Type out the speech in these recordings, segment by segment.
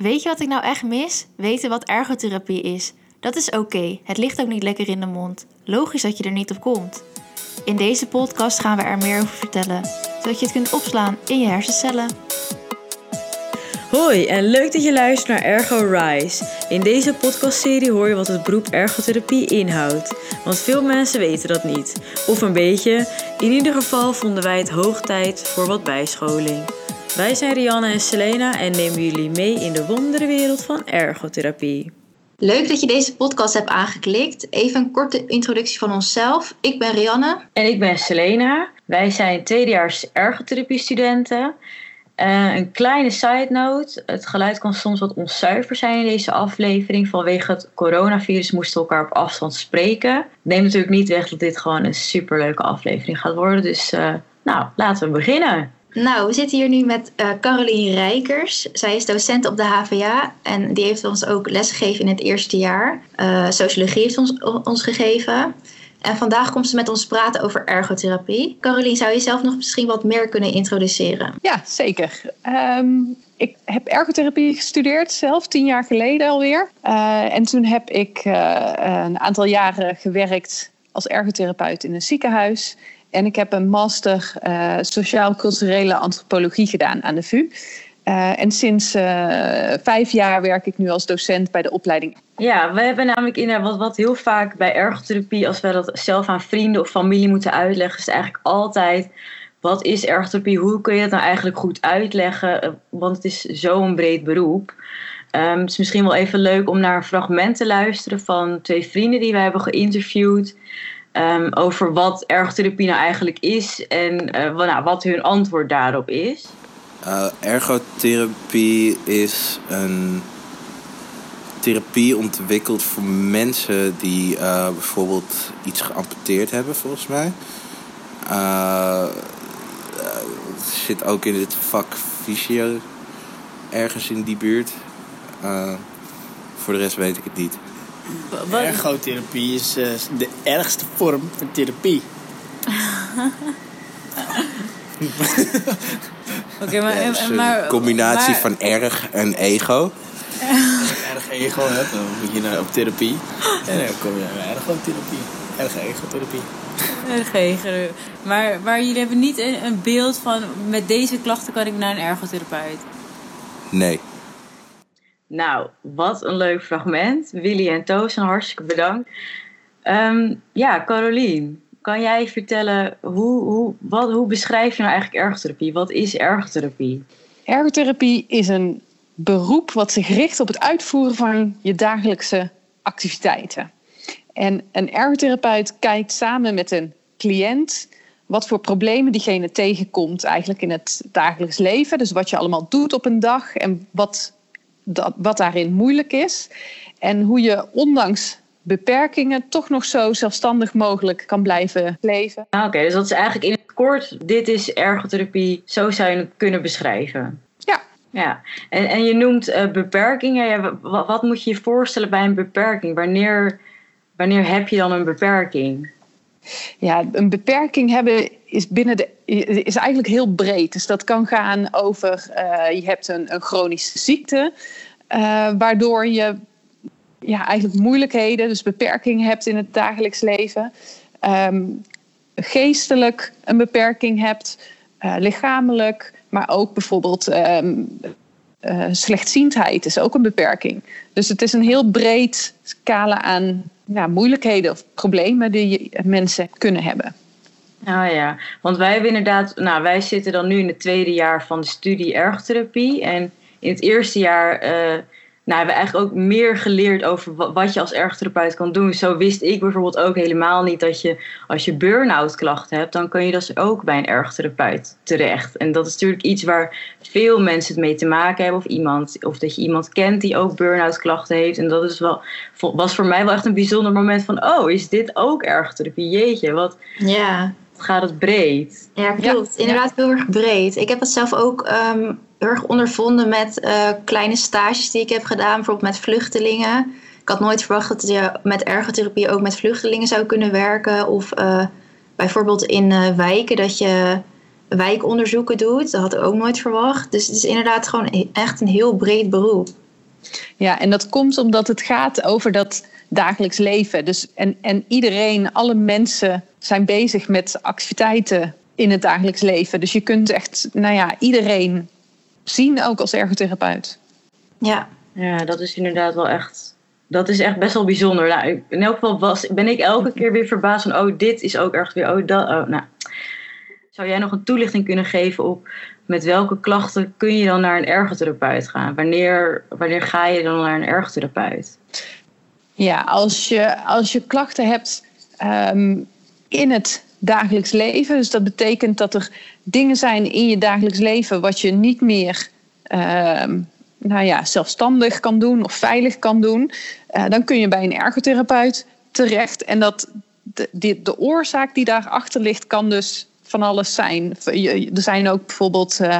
Weet je wat ik nou echt mis? Weten wat ergotherapie is. Dat is oké, het ligt ook niet lekker in de mond. Logisch dat je er niet op komt. In deze podcast gaan we er meer over vertellen, zodat je het kunt opslaan in je hersencellen. Hoi en leuk dat je luistert naar Ergo Rise. In deze podcastserie hoor je wat het beroep ergotherapie inhoudt. Want veel mensen weten dat niet. Of een beetje. In ieder geval vonden wij het hoog tijd voor wat bijscholing. Wij zijn Rianne en Selena en nemen jullie mee in de wonderenwereld van ergotherapie. Leuk dat je deze podcast hebt aangeklikt. Even een korte introductie van onszelf. Ik ben Rianne. En ik ben Selena. Wij zijn tweedejaars ergotherapie-studenten. Uh, een kleine side note. Het geluid kan soms wat onzuiver zijn in deze aflevering. Vanwege het coronavirus moesten we elkaar op afstand spreken. Neem natuurlijk niet weg dat dit gewoon een superleuke aflevering gaat worden. Dus uh, nou, laten we beginnen. Nou, we zitten hier nu met uh, Caroline Rijkers. Zij is docent op de HVA en die heeft ons ook lesgegeven in het eerste jaar. Uh, sociologie heeft ons, ons gegeven. En vandaag komt ze met ons praten over ergotherapie. Caroline, zou je zelf nog misschien wat meer kunnen introduceren? Ja, zeker. Um, ik heb ergotherapie gestudeerd, zelf tien jaar geleden alweer. Uh, en toen heb ik een aantal jaren gewerkt als ergotherapeut in een ziekenhuis. En ik heb een master uh, sociaal-culturele antropologie gedaan aan de VU. Uh, en sinds uh, vijf jaar werk ik nu als docent bij de opleiding. Ja, we hebben namelijk in wat, wat heel vaak bij ergotherapie, als we dat zelf aan vrienden of familie moeten uitleggen, is het eigenlijk altijd: wat is ergotherapie? Hoe kun je het nou eigenlijk goed uitleggen? Want het is zo'n breed beroep. Um, het is misschien wel even leuk om naar een fragment te luisteren van twee vrienden die we hebben geïnterviewd. Um, over wat ergotherapie nou eigenlijk is en uh, nou, wat hun antwoord daarop is. Uh, ergotherapie is een therapie ontwikkeld voor mensen die uh, bijvoorbeeld iets geamputeerd hebben, volgens mij. zit ook in het vak fysio ergens in die buurt. voor de rest weet ik het niet. Wat? Ergotherapie is uh, de ergste vorm van therapie. Oké, okay, maar, ja, dus maar, een combinatie maar, van erg en ego. Als je erg ego hebt, dan moet je naar op therapie. En dan kom je naar ergotherapie. Erg egotherapie. Erg ego. Maar, maar jullie hebben niet een, een beeld van met deze klachten kan ik naar een ergotherapeut? Nee. Nou, wat een leuk fragment. Willy en Toos, hartstikke bedankt. Um, ja, Carolien, kan jij vertellen hoe, hoe, wat, hoe beschrijf je nou eigenlijk ergotherapie? Wat is ergotherapie? Ergotherapie is een beroep wat zich richt op het uitvoeren van je dagelijkse activiteiten. En een ergotherapeut kijkt samen met een cliënt wat voor problemen diegene tegenkomt eigenlijk in het dagelijks leven. Dus wat je allemaal doet op een dag en wat dat, wat daarin moeilijk is. En hoe je ondanks beperkingen toch nog zo zelfstandig mogelijk kan blijven leven. Ah, oké, dus dat is eigenlijk in het kort, dit is ergotherapie, zo zou je het kunnen beschrijven. Ja. Ja, en, en je noemt uh, beperkingen. Ja, wat, wat, moet je je voorstellen bij een beperking? Wanneer, wanneer heb je dan een beperking? Ja, een beperking hebben is, binnen de, is eigenlijk heel breed. Dus dat kan gaan over, uh, je hebt een, een chronische ziekte, uh, waardoor je ja, eigenlijk moeilijkheden, dus beperkingen hebt in het dagelijks leven. Um, geestelijk een beperking hebt, uh, lichamelijk, maar ook bijvoorbeeld um, slechtziendheid is ook een beperking. Dus het is een heel breed scala aan ja, moeilijkheden of problemen die mensen kunnen hebben. Ah ja, want wij hebben inderdaad, nou wij zitten dan nu in het tweede jaar van de studie ergotherapie. En in het eerste jaar uh, nou, hebben we eigenlijk ook meer geleerd over wat je als ergotherapeut kan doen. Zo wist ik bijvoorbeeld ook helemaal niet dat je als je burn-out klachten hebt, dan kan je dus ook bij een ergotherapeut terecht. En dat is natuurlijk iets waar veel mensen het mee te maken hebben. Of, iemand, of dat je iemand kent die ook burn-out klachten heeft. En dat is wel, was voor mij wel echt een bijzonder moment van, oh, is dit ook ergotherapie? Jeetje, wat... Ja gaat het breed. Ja, klopt. Ja. Inderdaad heel erg breed. Ik heb het zelf ook um, heel erg ondervonden met uh, kleine stages die ik heb gedaan. Bijvoorbeeld met vluchtelingen. Ik had nooit verwacht dat je met ergotherapie ook met vluchtelingen zou kunnen werken. Of uh, bijvoorbeeld in uh, wijken dat je wijkonderzoeken doet. Dat had ik ook nooit verwacht. Dus het is inderdaad gewoon echt een heel breed beroep. Ja, en dat komt omdat het gaat over dat dagelijks leven. Dus en, en iedereen, alle mensen zijn bezig met activiteiten in het dagelijks leven. Dus je kunt echt, nou ja, iedereen zien ook als ergotherapeut. Ja. Ja, dat is inderdaad wel echt. Dat is echt best wel bijzonder. Nou, in elk geval was, ben ik elke keer weer verbaasd van, oh, dit is ook echt weer, oh, dat, oh, nou. Zou jij nog een toelichting kunnen geven op met welke klachten kun je dan naar een ergotherapeut gaan? Wanneer, wanneer ga je dan naar een ergotherapeut? Ja, als je, als je klachten hebt ehm, in het dagelijks leven, dus dat betekent dat er dingen zijn in je dagelijks leven wat je niet meer ehm, nou ja, zelfstandig kan doen of veilig kan doen, uh, dan kun je bij een ergotherapeut terecht. En dat de, de, oorzaak die daarachter ligt, kan dus van alles zijn. Er zijn ook bijvoorbeeld uh,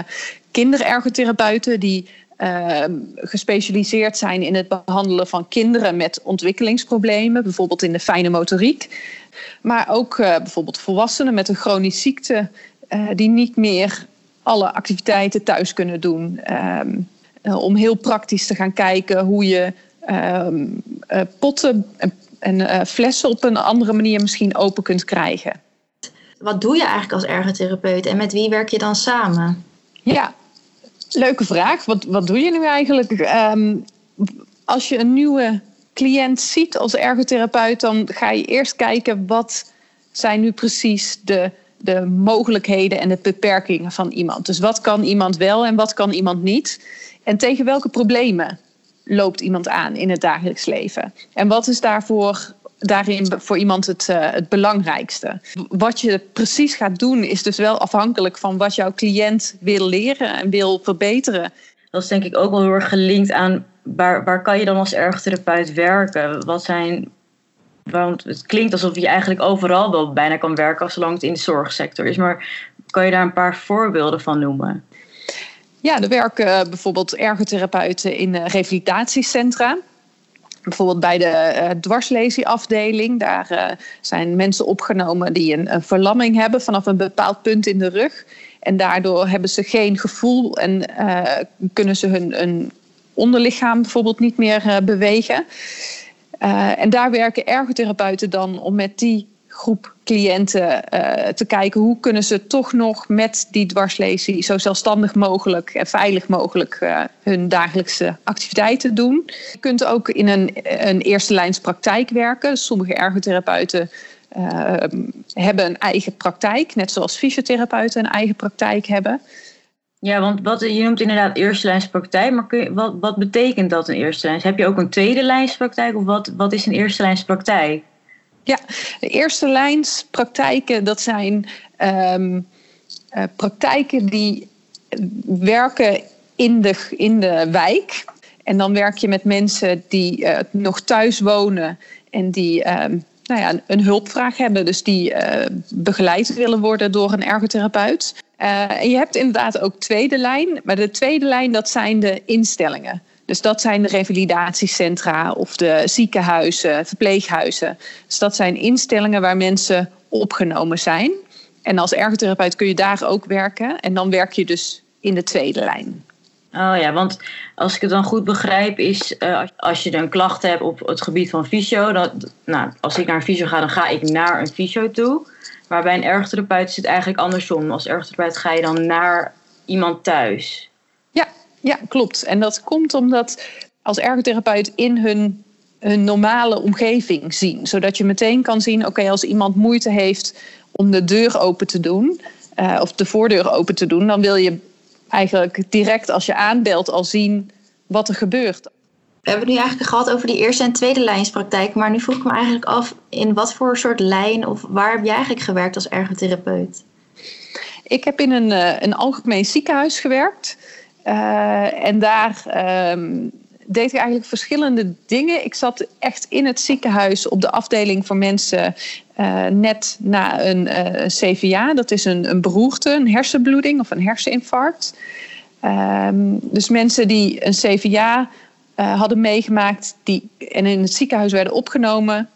kinderergotherapeuten die uh, gespecialiseerd zijn in het behandelen van kinderen met ontwikkelingsproblemen, bijvoorbeeld in de fijne motoriek. Maar ook uh, bijvoorbeeld volwassenen met een chronische ziekte uh, die niet meer alle activiteiten thuis kunnen doen. Um, om heel praktisch te gaan kijken hoe je um, potten en, en flessen op een andere manier misschien open kunt krijgen wat doe je eigenlijk als ergotherapeut en met wie werk je dan samen? Ja, leuke vraag. Wat, wat doe je nu eigenlijk? Um, als je een nieuwe cliënt ziet als ergotherapeut, dan ga je eerst kijken wat zijn nu precies de, de mogelijkheden en de beperkingen van iemand. Dus wat kan iemand wel en wat kan iemand niet? En tegen welke problemen loopt iemand aan in het dagelijks leven? En wat is daarvoor daarin voor iemand het, uh, het belangrijkste. Wat je precies gaat doen is dus wel afhankelijk van wat jouw cliënt wil leren en wil verbeteren. Dat is denk ik ook wel heel erg gelinkt aan waar, waar kan je dan als ergotherapeut werken? Wat zijn want het klinkt alsof je eigenlijk overal wel bijna kan werken, zolang het in de zorgsector is. Maar kan je daar een paar voorbeelden van noemen? Ja, er werken bijvoorbeeld ergotherapeuten in revalidatiecentra bijvoorbeeld bij de uh. Daar zijn mensen opgenomen die een, verlamming hebben vanaf een bepaald punt in de rug. En daardoor hebben ze geen gevoel en kunnen ze hun, hun onderlichaam bijvoorbeeld niet meer bewegen. En daar werken ergotherapeuten dan om met die groep cliënten uh, te kijken hoe kunnen ze toch nog met die dwarslesie zo zelfstandig mogelijk en veilig mogelijk uh, hun dagelijkse activiteiten doen. Je kunt ook in een, een eerste lijns praktijk werken. Sommige ergotherapeuten hebben een eigen praktijk, net zoals fysiotherapeuten een eigen praktijk hebben. Ja, want wat, je noemt inderdaad eerste lijns praktijk, maar wat, wat betekent dat een eerste lijns? Heb je ook een tweede lijns praktijk of wat, wat is een eerste lijns praktijk? Ja, de eerste lijns praktijken, dat zijn um, uh, praktijken die werken in de, in de wijk. En dan werk je met mensen die uh, nog thuis wonen en die um, nou ja, een hulpvraag hebben. Dus die uh, begeleid willen worden door een ergotherapeut. En je hebt inderdaad ook tweede lijn. Maar de tweede lijn, dat zijn de instellingen. Dus dat zijn de revalidatiecentra of de ziekenhuizen, verpleeghuizen. Dus dat zijn instellingen waar mensen opgenomen zijn. En als ergotherapeut kun je daar ook werken. En dan werk je dus in de tweede lijn. Oh ja, want als ik het dan goed begrijp, is uh, als je een klacht hebt op het gebied van fysio, dan, nou, als ik naar een fysio ga, dan ga ik naar een fysio toe. Maar bij een ergotherapeut is het eigenlijk andersom. Als ergotherapeut ga je dan naar iemand thuis. Ja, ja, klopt. En dat komt omdat als ergotherapeut in hun, hun normale omgeving zien. Zodat je meteen kan zien, oké, als iemand moeite heeft om de deur open te doen, uh, of de voordeur open te doen, dan wil je eigenlijk direct als je aanbelt al zien wat er gebeurt. We hebben het nu eigenlijk gehad over die eerste en tweede lijnspraktijk, maar nu vroeg ik me eigenlijk af in wat voor soort lijn of waar heb jij eigenlijk gewerkt als ergotherapeut? Ik heb in een, uh, een algemeen ziekenhuis gewerkt. Uh, en daar um, deed ik eigenlijk verschillende dingen. Ik zat echt in het ziekenhuis op de afdeling voor mensen uh, net na een uh, CVA. Dat is een, een beroerte, een hersenbloeding of een herseninfarct. Um, dus mensen die een CVA hadden meegemaakt die, en in het ziekenhuis werden opgenomen.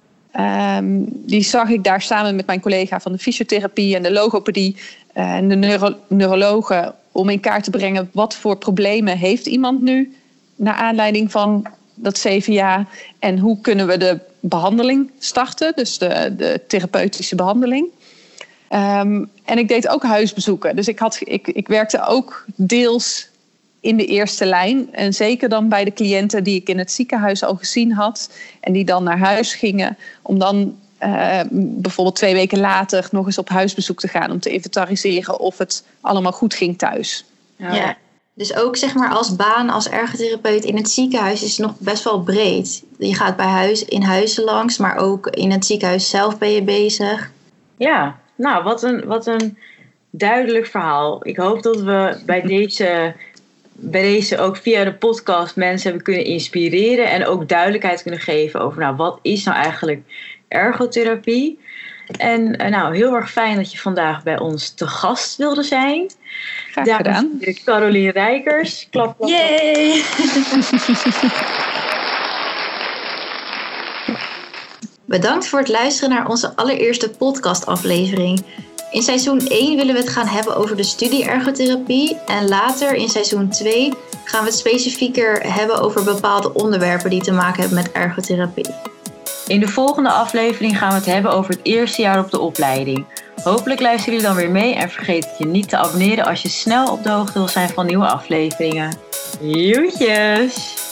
Um, die zag ik daar samen met mijn collega van de fysiotherapie en de logopedie en de neuro neurologen om in kaart te brengen wat voor problemen heeft iemand nu naar aanleiding van dat CVA. En hoe kunnen we de behandeling starten, dus de, de therapeutische behandeling. Ehm, en ik deed ook huisbezoeken. Dus ik, had, ik, ik werkte ook deels in de eerste lijn. En zeker dan bij de cliënten die ik in het ziekenhuis al gezien had. En die dan naar huis gingen. Om dan uh, bijvoorbeeld twee weken later nog eens op huisbezoek te gaan. Om te inventariseren of het allemaal goed ging thuis. Dus ook zeg maar als baan als ergotherapeut in het ziekenhuis is nog best wel breed. Je gaat bij huis, in huizen langs, maar ook in het ziekenhuis zelf ben je bezig. Ja, nou wat een, wat een duidelijk verhaal. Ik hoop dat we bij deze, bij deze ook via de podcast mensen hebben kunnen inspireren en ook duidelijkheid kunnen geven over nou, wat is nou eigenlijk ergotherapie. En uh, nou, heel erg fijn dat je vandaag bij ons te gast wilde zijn. Graag gedaan. Caroline Rijkers. Klap, klap, Yay! Bedankt voor het luisteren naar onze allereerste podcastaflevering. In seizoen 1 willen we het gaan hebben over de studie ergotherapie. En later in seizoen 2 gaan we het specifieker hebben over bepaalde onderwerpen die te maken hebben met ergotherapie. In de volgende aflevering gaan we het hebben over het eerste jaar op de opleiding. Hopelijk luisteren jullie dan weer mee en vergeet je niet te abonneren als je snel op de hoogte wil zijn van nieuwe afleveringen. Joetjes!